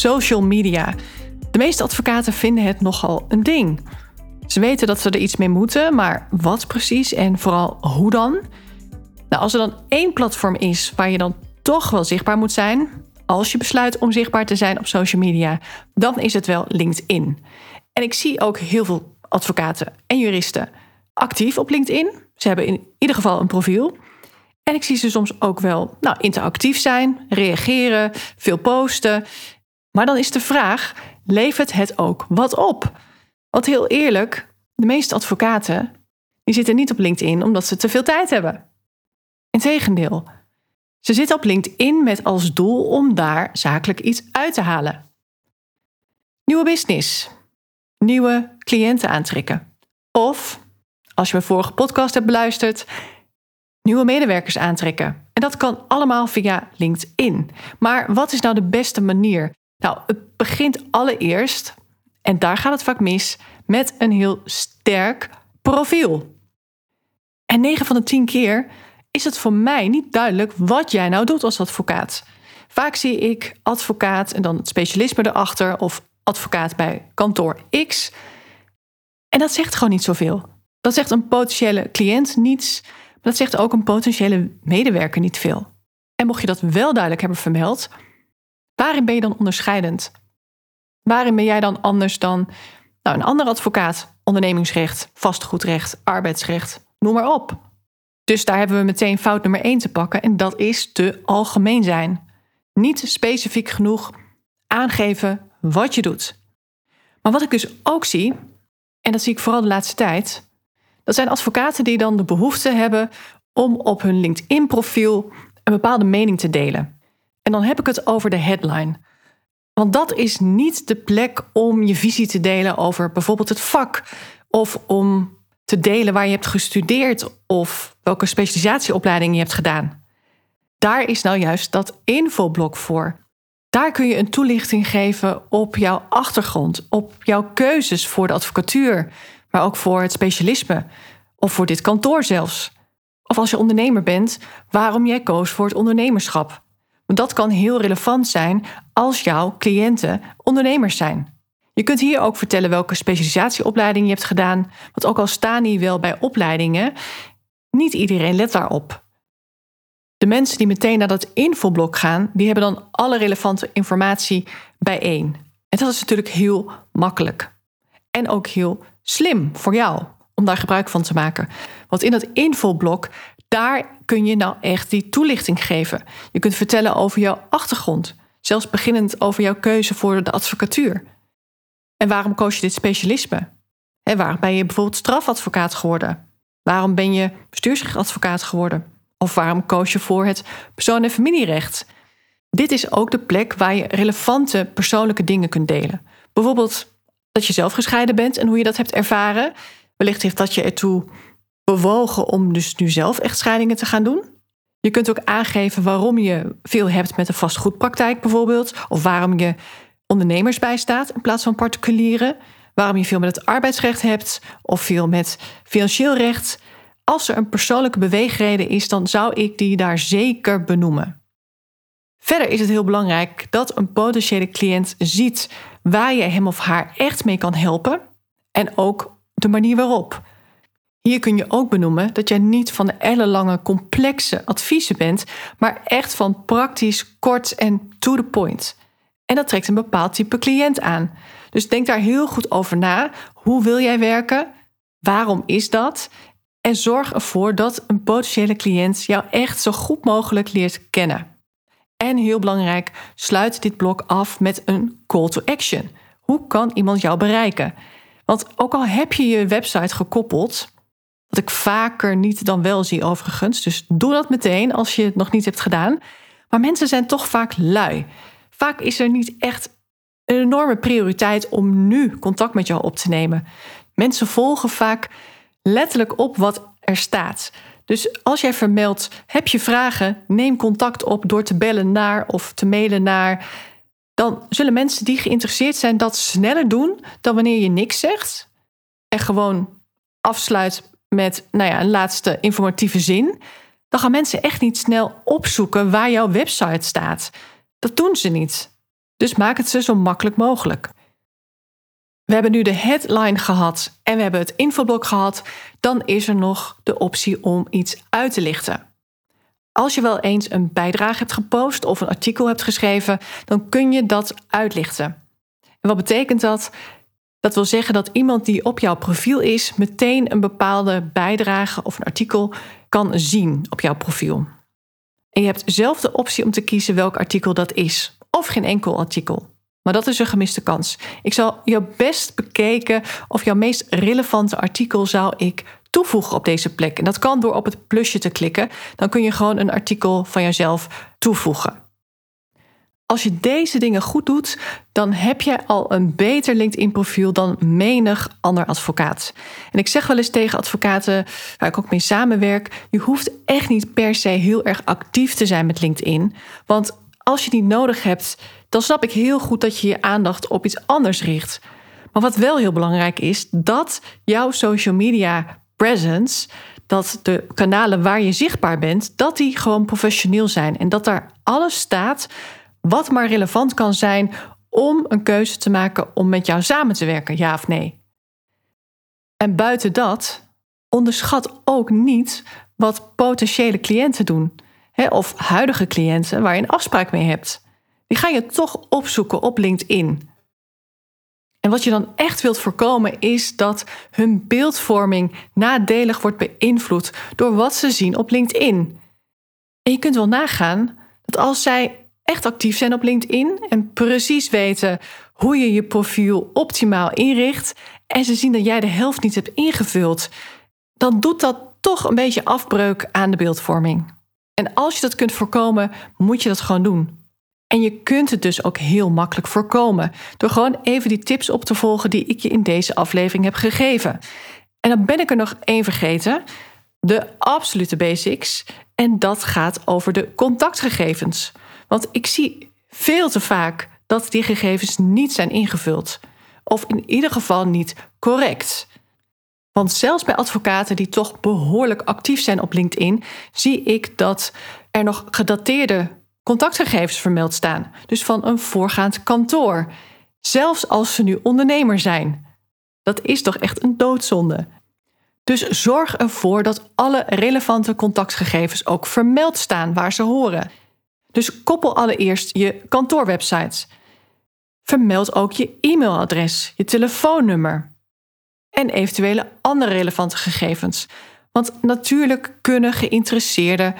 Social media. De meeste advocaten vinden het nogal een ding. Ze weten dat ze er iets mee moeten, maar wat precies en vooral hoe dan? Nou, als er dan één platform is waar je dan toch wel zichtbaar moet zijn, als je besluit om zichtbaar te zijn op social media, dan is het wel LinkedIn. En ik zie ook heel veel advocaten en juristen actief op LinkedIn. Ze hebben in ieder geval een profiel. En ik zie ze soms ook wel nou, interactief zijn, reageren, veel posten. Maar dan is de vraag: levert het ook wat op? Want heel eerlijk, de meeste advocaten die zitten niet op LinkedIn omdat ze te veel tijd hebben. Integendeel, ze zitten op LinkedIn met als doel om daar zakelijk iets uit te halen. Nieuwe business, nieuwe cliënten aantrekken. Of, als je mijn vorige podcast hebt beluisterd, nieuwe medewerkers aantrekken. En dat kan allemaal via LinkedIn. Maar wat is nou de beste manier? Nou, het begint allereerst, en daar gaat het vaak mis, met een heel sterk profiel. En 9 van de 10 keer is het voor mij niet duidelijk wat jij nou doet als advocaat. Vaak zie ik advocaat en dan het specialisme erachter of advocaat bij kantoor X. En dat zegt gewoon niet zoveel. Dat zegt een potentiële cliënt niets, maar dat zegt ook een potentiële medewerker niet veel. En mocht je dat wel duidelijk hebben vermeld, waarin ben je dan onderscheidend? Waarin ben jij dan anders dan nou, een andere advocaat? Ondernemingsrecht, vastgoedrecht, arbeidsrecht, noem maar op. Dus daar hebben we meteen fout nummer 1 te pakken en dat is te algemeen zijn. Niet specifiek genoeg aangeven wat je doet. Maar wat ik dus ook zie, en dat zie ik vooral de laatste tijd, dat zijn advocaten die dan de behoefte hebben om op hun LinkedIn-profiel een bepaalde mening te delen. En dan heb ik het over de headline. Want dat is niet de plek om je visie te delen over bijvoorbeeld het vak of om te delen waar je hebt gestudeerd of welke specialisatieopleiding je hebt gedaan. Daar is nou juist dat infoblok voor. Daar kun je een toelichting geven op jouw achtergrond, op jouw keuzes voor de advocatuur, maar ook voor het specialisme of voor dit kantoor zelfs. Of als je ondernemer bent, waarom jij koos voor het ondernemerschap. Want dat kan heel relevant zijn als jouw cliënten ondernemers zijn. Je kunt hier ook vertellen welke specialisatieopleiding je hebt gedaan. Want ook al staan die wel bij opleidingen, niet iedereen let daarop. De mensen die meteen naar dat infoblok gaan, die hebben dan alle relevante informatie bijeen. En dat is natuurlijk heel makkelijk. En ook heel slim voor jou om daar gebruik van te maken. Want in dat infoblok, daar kun je nou echt die toelichting geven. Je kunt vertellen over jouw achtergrond, zelfs beginnend over jouw keuze voor de advocatuur. En waarom koos je dit specialisme? En waarom ben je bijvoorbeeld strafadvocaat geworden? Waarom ben je bestuursrechtadvocaat geworden? Of waarom koos je voor het persoon- en familierecht? Dit is ook de plek waar je relevante persoonlijke dingen kunt delen. Bijvoorbeeld dat je zelf gescheiden bent en hoe je dat hebt ervaren. Wellicht heeft dat je ertoe bewogen om dus nu zelf echtscheidingen te gaan doen. Je kunt ook aangeven waarom je veel hebt met een vastgoedpraktijk bijvoorbeeld. Of waarom je ondernemers bijstaat in plaats van particulieren. Waarom je veel met het arbeidsrecht hebt of veel met financieel recht. Als er een persoonlijke beweegreden is, dan zou ik die daar zeker benoemen. Verder is het heel belangrijk dat een potentiële cliënt ziet waar je hem of haar echt mee kan helpen en ook de manier waarop. Hier kun je ook benoemen dat jij niet van de ellenlange complexe adviezen bent, maar echt van praktisch, kort en to the point. En dat trekt een bepaald type cliënt aan. Dus denk daar heel goed over na. Hoe wil jij werken? Waarom is dat? En zorg ervoor dat een potentiële cliënt jou echt zo goed mogelijk leert kennen. En heel belangrijk, sluit dit blok af met een call to action. Hoe kan iemand jou bereiken? Want ook al heb je je website gekoppeld, ik vaker niet dan wel zie overigens, dus doe dat meteen als je het nog niet hebt gedaan. Maar mensen zijn toch vaak lui. vaak is er niet echt een enorme prioriteit om nu contact met jou op te nemen. Mensen volgen vaak letterlijk op wat er staat. Dus als jij vermeldt, heb je vragen, neem contact op door te bellen naar of te mailen naar. Dan zullen mensen die geïnteresseerd zijn dat sneller doen dan wanneer je niks zegt en gewoon afsluit met nou ja, een laatste informatieve zin. Dan gaan mensen echt niet snel opzoeken waar jouw website staat. Dat doen ze niet. Dus maak het ze zo makkelijk mogelijk. We hebben nu de headline gehad en we hebben het infoblok gehad. Dan is er nog de optie om iets uit te lichten. Als je wel eens een bijdrage hebt gepost of een artikel hebt geschreven, dan kun je dat uitlichten. En wat betekent dat? Dat wil zeggen dat iemand die op jouw profiel is, meteen een bepaalde bijdrage of een artikel kan zien op jouw profiel. En je hebt zelf de optie om te kiezen welk artikel dat is, of geen enkel artikel. Maar dat is een gemiste kans. Ik zal jou best bekeken of jouw meest relevante artikel zou ik toevoegen op deze plek. En dat kan door op het plusje te klikken. Dan kun je gewoon een artikel van jezelf toevoegen. Als je deze dingen goed doet, dan heb je al een beter LinkedIn-profiel dan menig ander advocaat. En ik zeg wel eens tegen advocaten waar ik ook mee samenwerk: je hoeft echt niet per se heel erg actief te zijn met LinkedIn. Want als je die nodig hebt, dan snap ik heel goed dat je je aandacht op iets anders richt. Maar wat wel heel belangrijk is, dat jouw social media presence, dat de kanalen waar je zichtbaar bent, dat die gewoon professioneel zijn en dat daar alles staat wat maar relevant kan zijn om een keuze te maken om met jou samen te werken, ja of nee. En buiten dat, onderschat ook niet wat potentiële cliënten doen, hè, of huidige cliënten waar je een afspraak mee hebt. Die ga je toch opzoeken op LinkedIn. En wat je dan echt wilt voorkomen is dat hun beeldvorming nadelig wordt beïnvloed door wat ze zien op LinkedIn. En je kunt wel nagaan dat als zij echt actief zijn op LinkedIn en precies weten hoe je je profiel optimaal inricht en ze zien dat jij de helft niet hebt ingevuld, dan doet dat toch een beetje afbreuk aan de beeldvorming. En als je dat kunt voorkomen, moet je dat gewoon doen. En je kunt het dus ook heel makkelijk voorkomen door gewoon even die tips op te volgen die ik je in deze aflevering heb gegeven. En dan ben ik er nog één vergeten: de absolute basics. En dat gaat over de contactgegevens. Want ik zie veel te vaak dat die gegevens niet zijn ingevuld. Of in ieder geval niet correct. Want zelfs bij advocaten die toch behoorlijk actief zijn op LinkedIn, zie ik dat er nog gedateerde contactgegevens vermeld staan. Dus van een voorgaand kantoor. Zelfs als ze nu ondernemer zijn. Dat is toch echt een doodzonde. Dus zorg ervoor dat alle relevante contactgegevens ook vermeld staan waar ze horen. Dus koppel allereerst je kantoorwebsite. Vermeld ook je e-mailadres, je telefoonnummer en eventuele andere relevante gegevens. Want natuurlijk kunnen geïnteresseerden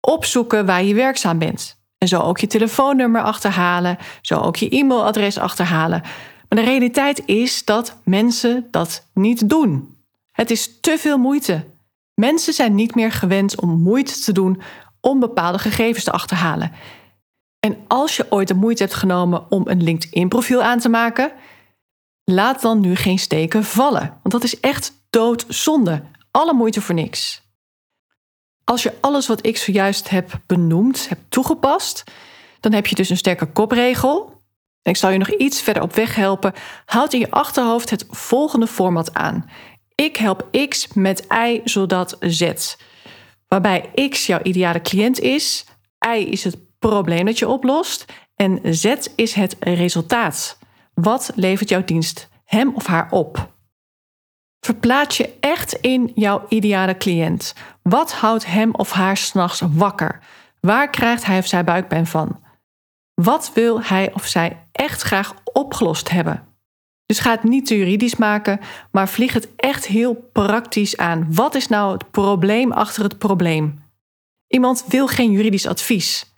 opzoeken waar je werkzaam bent. En zo ook je telefoonnummer achterhalen, zo ook je e-mailadres achterhalen. Maar de realiteit is dat mensen dat niet doen. Het is te veel moeite. Mensen zijn niet meer gewend om moeite te doen om bepaalde gegevens te achterhalen. En als je ooit de moeite hebt genomen om een LinkedIn-profiel aan te maken, laat dan nu geen steken vallen. Want dat is echt doodzonde. Alle moeite voor niks. Als je alles wat ik zojuist heb benoemd, hebt toegepast, dan heb je dus een sterke kopregel. En ik zal je nog iets verder op weg helpen. Houd in je achterhoofd het volgende format aan. Ik help X met Y zodat Z waarbij X jouw ideale cliënt is, Y is het probleem dat je oplost en Z is het resultaat. Wat levert jouw dienst hem of haar op? Verplaats je echt in jouw ideale cliënt. Wat houdt hem of haar s'nachts wakker? Waar krijgt hij of zij buikpijn van? Wat wil hij of zij echt graag opgelost hebben? Dus ga het niet te juridisch maken, maar vlieg het echt heel praktisch aan. Wat is nou het probleem achter het probleem? Iemand wil geen juridisch advies.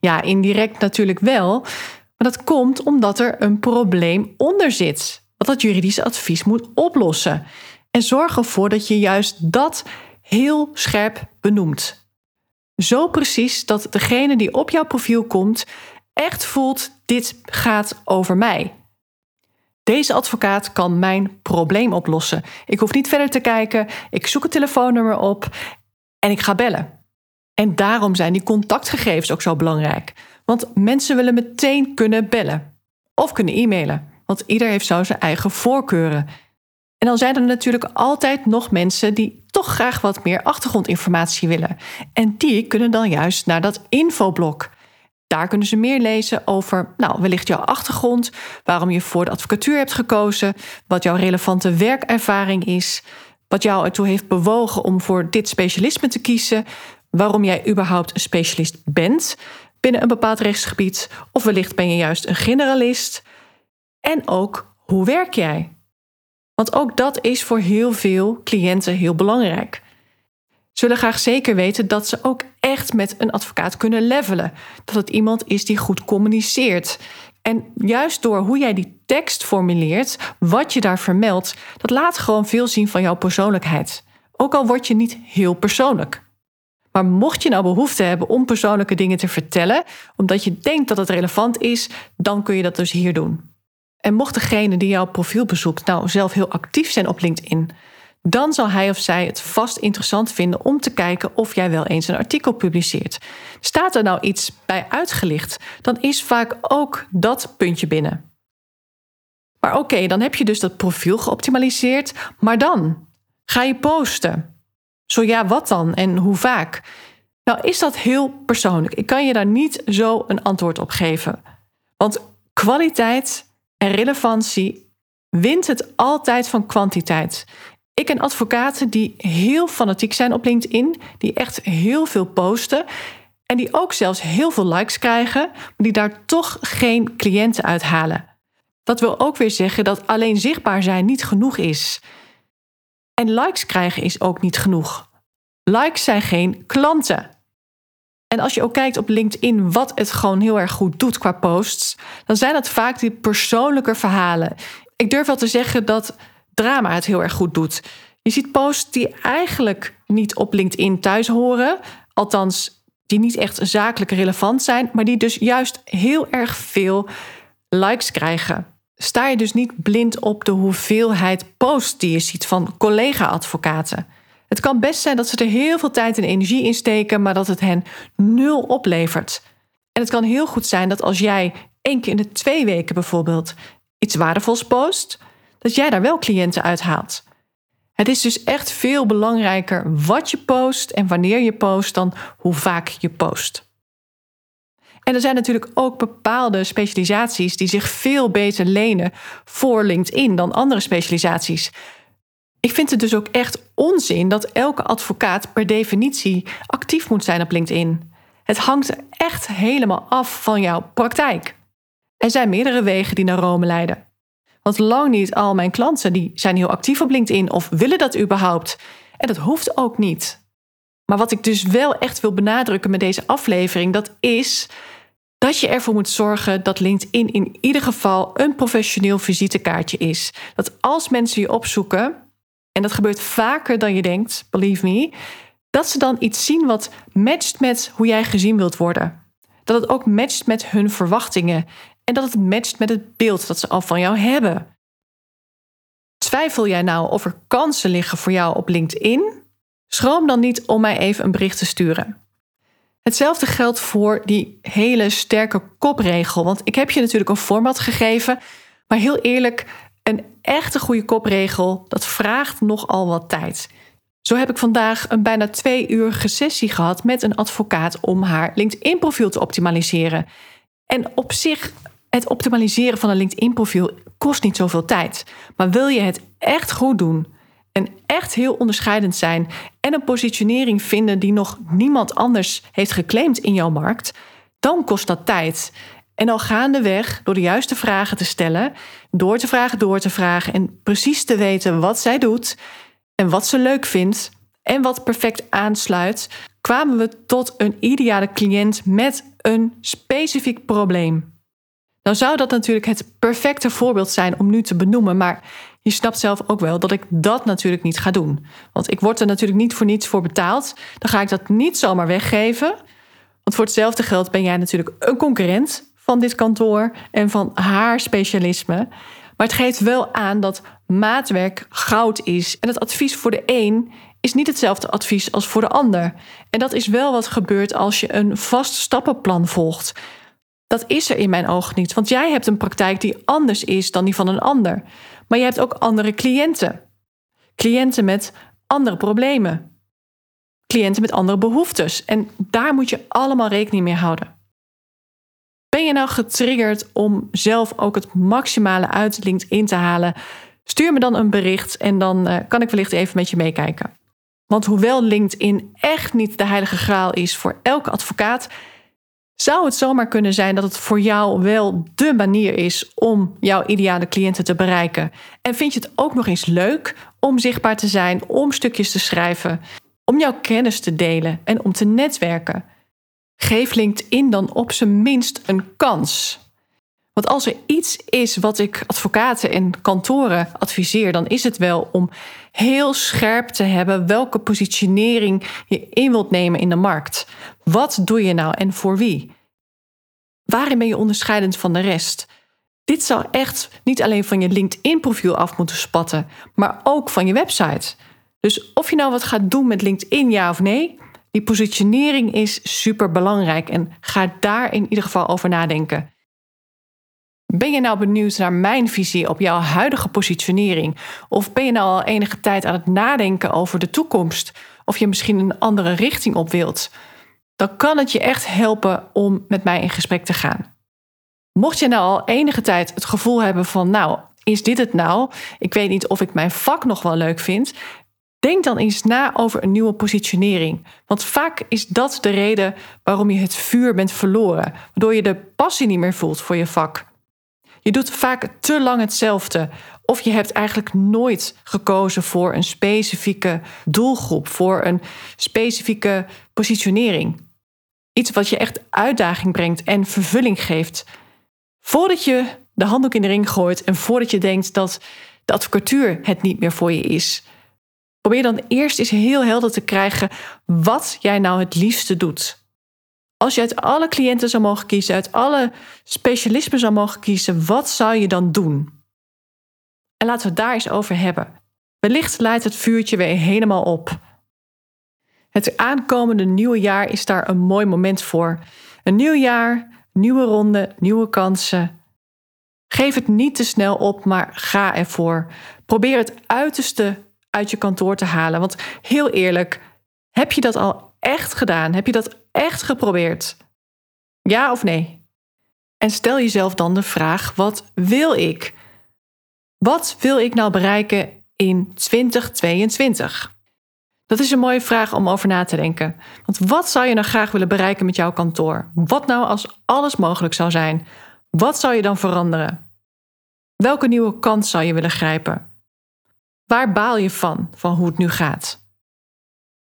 Ja, indirect natuurlijk wel, maar dat komt omdat er een probleem onder zit, wat dat juridisch advies moet oplossen. En zorg ervoor dat je juist dat heel scherp benoemt. Zo precies dat degene die op jouw profiel komt echt voelt: dit gaat over mij. Deze advocaat kan mijn probleem oplossen. Ik hoef niet verder te kijken. Ik zoek het telefoonnummer op en ik ga bellen. En daarom zijn die contactgegevens ook zo belangrijk. Want mensen willen meteen kunnen bellen of kunnen e-mailen. Want ieder heeft zo zijn eigen voorkeuren. En dan zijn er natuurlijk altijd nog mensen die toch graag wat meer achtergrondinformatie willen. En die kunnen dan juist naar dat infoblok. Daar kunnen ze meer lezen over, nou, wellicht jouw achtergrond, waarom je voor de advocatuur hebt gekozen, wat jouw relevante werkervaring is, wat jou ertoe heeft bewogen om voor dit specialisme te kiezen, waarom jij überhaupt een specialist bent binnen een bepaald rechtsgebied, of wellicht ben je juist een generalist. En ook hoe werk jij? Want ook dat is voor heel veel cliënten heel belangrijk. Ze willen graag zeker weten dat ze ook echt met een advocaat kunnen levelen. Dat het iemand is die goed communiceert. En juist door hoe jij die tekst formuleert, wat je daar vermeldt, dat laat gewoon veel zien van jouw persoonlijkheid. Ook al word je niet heel persoonlijk. Maar mocht je nou behoefte hebben om persoonlijke dingen te vertellen, omdat je denkt dat het relevant is, dan kun je dat dus hier doen. En mocht degene die jouw profiel bezoekt nou zelf heel actief zijn op LinkedIn, dan zal hij of zij het vast interessant vinden om te kijken of jij wel eens een artikel publiceert. Staat er nou iets bij uitgelicht, dan is vaak ook dat puntje binnen. Maar oké, dan heb je dus dat profiel geoptimaliseerd, maar dan ga je posten. Zo ja, wat dan en hoe vaak? Nou, is dat heel persoonlijk. Ik kan je daar niet zo een antwoord op geven. Want kwaliteit en relevantie wint het altijd van kwantiteit. Ik ken advocaten die heel fanatiek zijn op LinkedIn, die echt heel veel posten en die ook zelfs heel veel likes krijgen, maar die daar toch geen cliënten uithalen. Dat wil ook weer zeggen dat alleen zichtbaar zijn niet genoeg is. En likes krijgen is ook niet genoeg. Likes zijn geen klanten. En als je ook kijkt op LinkedIn wat het gewoon heel erg goed doet qua posts, dan zijn dat vaak die persoonlijke verhalen. Ik durf wel te zeggen dat drama het heel erg goed doet. Je ziet posts die eigenlijk niet op LinkedIn thuis horen, althans die niet echt zakelijk relevant zijn, maar die dus juist heel erg veel likes krijgen. Sta je dus niet blind op de hoeveelheid posts die je ziet van collega-advocaten. Het kan best zijn dat ze er heel veel tijd en energie in steken, maar dat het hen nul oplevert. En het kan heel goed zijn dat als jij één keer in de twee weken bijvoorbeeld iets waardevols post, dat jij daar wel cliënten uithaalt. Het is dus echt veel belangrijker wat je post en wanneer je post dan hoe vaak je post. En er zijn natuurlijk ook bepaalde specialisaties die zich veel beter lenen voor LinkedIn dan andere specialisaties. Ik vind het dus ook echt onzin dat elke advocaat per definitie actief moet zijn op LinkedIn. Het hangt echt helemaal af van jouw praktijk. Er zijn meerdere wegen die naar Rome leiden. Want lang niet al mijn klanten die zijn heel actief op LinkedIn of willen dat überhaupt. En dat hoeft ook niet. Maar wat ik dus wel echt wil benadrukken met deze aflevering, dat is dat je ervoor moet zorgen dat LinkedIn in ieder geval een professioneel visitekaartje is. Dat als mensen je opzoeken, en dat gebeurt vaker dan je denkt, believe me, dat ze dan iets zien wat matcht met hoe jij gezien wilt worden. Dat het ook matcht met hun verwachtingen en dat het matcht met het beeld dat ze al van jou hebben. Twijfel jij nou of er kansen liggen voor jou op LinkedIn? Schroom dan niet om mij even een bericht te sturen. Hetzelfde geldt voor die hele sterke kopregel. Want ik heb je natuurlijk een format gegeven. Maar heel eerlijk, een echte goede kopregel, dat vraagt nogal wat tijd. Zo heb ik vandaag een bijna twee uur sessie gehad met een advocaat om haar LinkedIn-profiel te optimaliseren. En op zich, het optimaliseren van een LinkedIn-profiel kost niet zoveel tijd. Maar wil je het echt goed doen en echt heel onderscheidend zijn en een positionering vinden die nog niemand anders heeft geclaimd in jouw markt, dan kost dat tijd. En al gaandeweg, door de juiste vragen te stellen, door te vragen, door te vragen en precies te weten wat zij doet en wat ze leuk vindt en wat perfect aansluit, kwamen we tot een ideale cliënt met een specifiek probleem. Nou zou dat natuurlijk het perfecte voorbeeld zijn om nu te benoemen, maar je snapt zelf ook wel dat ik dat natuurlijk niet ga doen. Want ik word er natuurlijk niet voor niets voor betaald. Dan ga ik dat niet zomaar weggeven. Want voor hetzelfde geld ben jij natuurlijk een concurrent van dit kantoor en van haar specialisme. Maar het geeft wel aan dat maatwerk goud is. En het advies voor de een is niet hetzelfde advies als voor de ander. En dat is wel wat gebeurt als je een vast stappenplan volgt. Dat is er in mijn ogen niet, want jij hebt een praktijk die anders is dan die van een ander. Maar je hebt ook andere cliënten. Cliënten met andere problemen. Cliënten met andere behoeftes. En daar moet je allemaal rekening mee houden. Ben je nou getriggerd om zelf ook het maximale uit LinkedIn te halen? Stuur me dan een bericht en dan uh, kan ik wellicht even met je meekijken. Want hoewel LinkedIn echt niet de heilige graal is voor elke advocaat, zou het zomaar kunnen zijn dat het voor jou wel de manier is om jouw ideale cliënten te bereiken. En vind je het ook nog eens leuk om zichtbaar te zijn, om stukjes te schrijven, om jouw kennis te delen en om te netwerken? Geef LinkedIn dan op zijn minst een kans. Want als er iets is wat ik advocaten en kantoren adviseer, dan is het wel om heel scherp te hebben welke positionering je in wilt nemen in de markt. Wat doe je nou en voor wie? Waarin ben je onderscheidend van de rest? Dit zou echt niet alleen van je LinkedIn-profiel af moeten spatten, maar ook van je website. Dus of je nou wat gaat doen met LinkedIn, ja of nee, die positionering is super belangrijk en ga daar in ieder geval over nadenken. Ben je nou benieuwd naar mijn visie op jouw huidige positionering? Of ben je nou al enige tijd aan het nadenken over de toekomst? Of je misschien een andere richting op wilt? Dan kan het je echt helpen om met mij in gesprek te gaan. Mocht je nou al enige tijd het gevoel hebben van, nou, is dit het nou? Ik weet niet of ik mijn vak nog wel leuk vind. Denk dan eens na over een nieuwe positionering. Want vaak is dat de reden waarom je het vuur bent verloren, waardoor je de passie niet meer voelt voor je vak. Je doet vaak te lang hetzelfde. Of je hebt eigenlijk nooit gekozen voor een specifieke doelgroep, voor een specifieke positionering. Iets wat je echt uitdaging brengt en vervulling geeft. Voordat je de handdoek in de ring gooit en voordat je denkt dat de advocatuur het niet meer voor je is, probeer dan eerst eens heel helder te krijgen wat jij nou het liefste doet. Als je uit alle cliënten zou mogen kiezen, uit alle specialismen zou mogen kiezen, wat zou je dan doen? En laten we het daar eens over hebben. Wellicht leidt het vuurtje weer helemaal op. Het aankomende nieuwe jaar is daar een mooi moment voor. Een nieuw jaar, nieuwe ronde, nieuwe kansen. Geef het niet te snel op, maar ga ervoor. Probeer het uiterste uit je kantoor te halen. Want heel eerlijk, heb je dat al echt gedaan? Heb je dat echt geprobeerd? Ja of nee? En stel jezelf dan de vraag: wat wil ik? Wat wil ik nou bereiken in 2022? Dat is een mooie vraag om over na te denken. Want wat zou je nou graag willen bereiken met jouw kantoor? Wat nou als alles mogelijk zou zijn? Wat zou je dan veranderen? Welke nieuwe kans zou je willen grijpen? Waar baal je van, van hoe het nu gaat?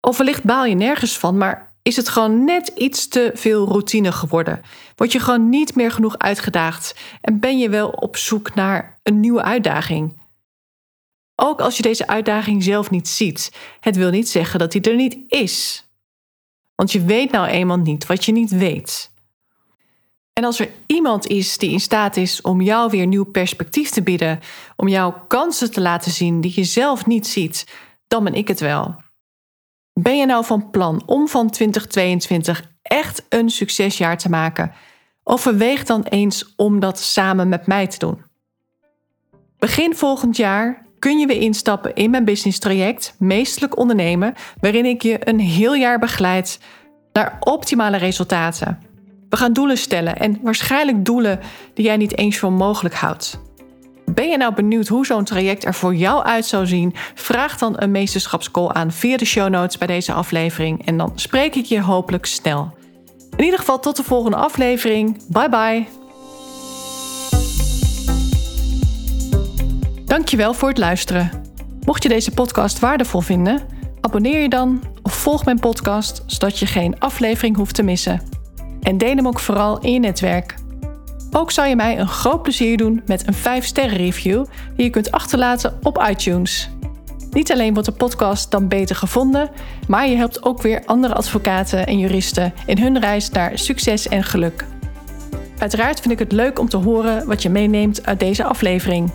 Of wellicht baal je nergens van, maar is het gewoon net iets te veel routine geworden? Word je gewoon niet meer genoeg uitgedaagd en ben je wel op zoek naar een nieuwe uitdaging? Ook als je deze uitdaging zelf niet ziet, het wil niet zeggen dat die er niet is. Want je weet nou eenmaal niet wat je niet weet. En als er iemand is die in staat is om jou weer nieuw perspectief te bieden, om jouw kansen te laten zien die je zelf niet ziet, dan ben ik het wel. Ben je nou van plan om van 2022 echt een succesjaar te maken? Overweeg dan eens om dat samen met mij te doen. Begin volgend jaar kun je weer instappen in mijn business traject Meestelijk Ondernemen, waarin ik je een heel jaar begeleid naar optimale resultaten. We gaan doelen stellen en waarschijnlijk doelen die jij niet eens voor mogelijk houdt. Ben je nou benieuwd hoe zo'n traject er voor jou uit zou zien? Vraag dan een meesterschapscall aan via de show notes bij deze aflevering en dan spreek ik je hopelijk snel. In ieder geval tot de volgende aflevering. Bye bye. Dankjewel voor het luisteren. Mocht je deze podcast waardevol vinden, abonneer je dan of volg mijn podcast zodat je geen aflevering hoeft te missen. En deel hem ook vooral in je netwerk. Ook zou je mij een groot plezier doen met een 5-sterren review die je kunt achterlaten op iTunes. Niet alleen wordt de podcast dan beter gevonden, maar je helpt ook weer andere advocaten en juristen in hun reis naar succes en geluk. Uiteraard vind ik het leuk om te horen wat je meeneemt uit deze aflevering.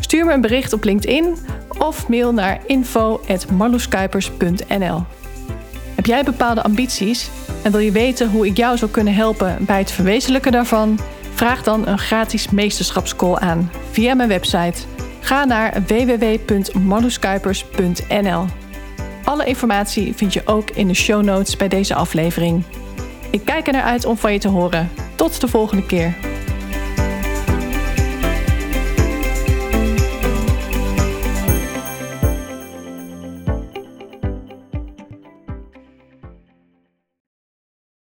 Stuur me een bericht op LinkedIn of mail naar info.marloeskuipers.nl. Heb jij bepaalde ambities en wil je weten hoe ik jou zou kunnen helpen bij het verwezenlijken daarvan? Vraag dan een gratis meesterschapscall aan via mijn website. Ga naar www.marloeskuipers.nl. Alle informatie vind je ook in de show notes bij deze aflevering. Ik kijk er naar uit om van je te horen. Tot de volgende keer.